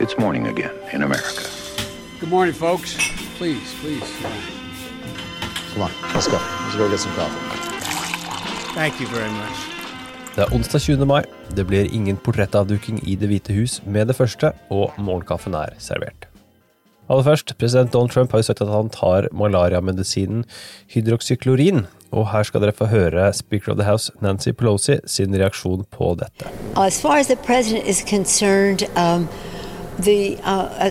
It's morning again in America. Good morning, folks. Please, please. Come on, let's go. Let's go get some coffee. Thank you very much. Det er onsdag 20. mai. Det blir ingen portrettavduking i Det hvite hus med det første, og morgenkaffen er servert. Aller først, president Donald Trump har jo sagt at han tar malariamedisinen hydroxyklorin, og her skal dere få høre Speaker of the House Nancy Pelosi sin reaksjon på dette. As far as the president is concerned, um, the uh, uh,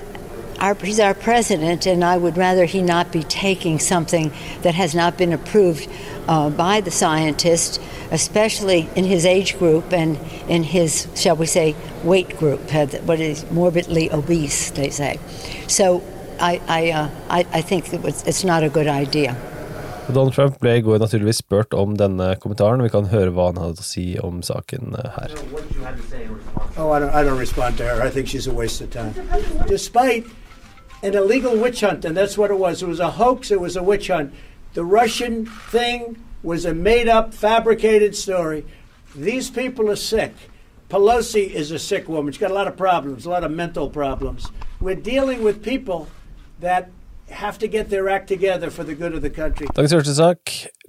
our, he's our president, and I would rather he not be taking something that has not been approved uh, by the scientists, especially in his age group and in his, shall we say, weight group, uh, what is morbidly obese, they say. So I, I, uh, I, I think it was, it's not a good idea. Donald Trump ble i går naturligvis spurt om denne kommentaren. Vi kan høre hva han hadde å si om saken eh, her. Oh, I don't, I don't respond to her. I think she's a waste of time. Despite an illegal witch hunt, and that's what it was. It was a hoax, it was a witch hunt. The Russian thing was a made up, fabricated story. These people are sick. Pelosi is a sick woman. She's got a lot of problems, a lot of mental problems. We're dealing with people that have to get their act together for the good of the country.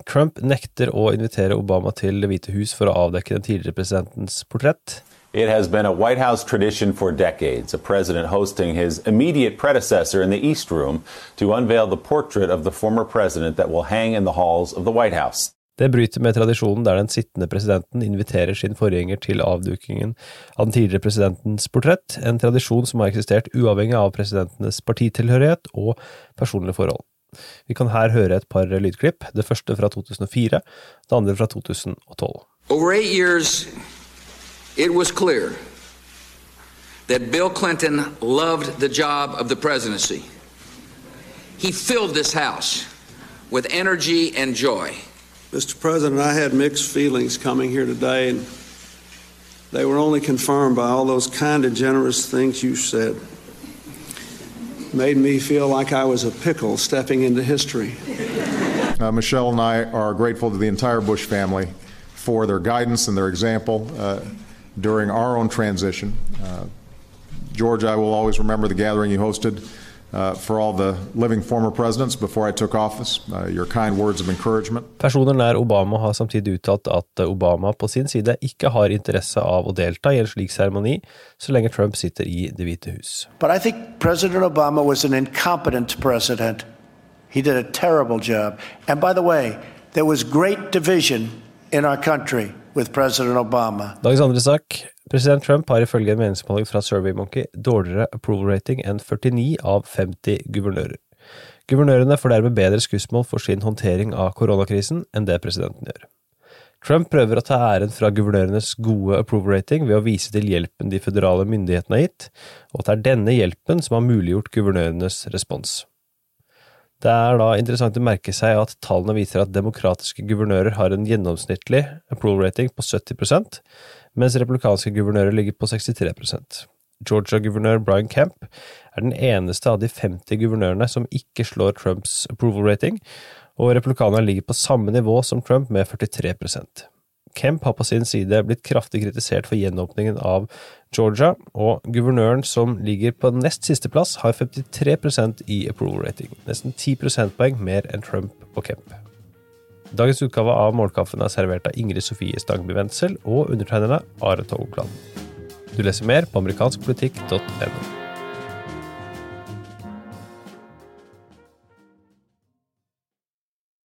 Trump nekter å invitere Obama til Det hvite hus for å avdekke den tidligere presidentens portrett. It has been a White House tradition for decades, a president hosting his immediate predecessor in the East Room to unveil the portrait of the former president that will hang in the halls of the White House. Det bryter med tradisjonen der den sittende presidenten inviterer sin forgjenger til avdukingen av den tidligere presidentens portrett, en tradisjon som har eksistert uavhengig av presidentenes partitilhørighet og personlige forhold. Vi kan her høre et par lydklipp, det første fra 2004, det andre fra 2012. Over eight years, it was clear that Bill Clinton loved the job of the presidency. He filled this House with energy and joy. Mr. President, I had mixed feelings coming here today, and they were only confirmed by all those kind and generous things you said. Made me feel like I was a pickle stepping into history. Uh, Michelle and I are grateful to the entire Bush family for their guidance and their example uh, during our own transition. Uh, George, I will always remember the gathering you hosted uh, for all the living former presidents before I took office. Uh, your kind words of encouragement. Personer nær Obama har samtidig uttalt at Obama på sin side ikke har interesse av å delta i en slik seremoni så lenge Trump sitter i Det hvite hus. But I think President Obama was an incompetent president. He did a terrible job. And by the way, there was great division in our country with President Obama. Dagens andre sak. President Trump har ifølge en meningsmåling fra SurveyMonkey dårligere approval rating enn 49 av 50 guvernører. Guvernørene får dermed bedre skussmål for sin håndtering av koronakrisen enn det presidenten gjør. Trump prøver å ta æren fra guvernørenes gode approval rating ved å vise til hjelpen de føderale myndighetene har gitt, og at det er denne hjelpen som har muliggjort guvernørenes respons. Det er da interessant å merke seg at tallene viser at demokratiske guvernører har en gjennomsnittlig approval rating på 70% mens republikanske guvernører ligger på 63% Georgia-guvernør Brian Kemp er den eneste av de 50 guvernørene som ikke slår Trumps approval rating, og republikanerne ligger på samme nivå som Trump med 43 Kemp har på sin side blitt kraftig kritisert for gjenåpningen av Georgia, og guvernøren som ligger på nest siste plass, har 53% i approval rating, nesten 10 prosentpoeng mer enn Trump og Kemp. Dagens utgave av Målkaffen er servert av Ingrid Sofie Stangby Wendsel og undertegnerne Are Togland. Du leser mer på amerikanskpolitikk.no.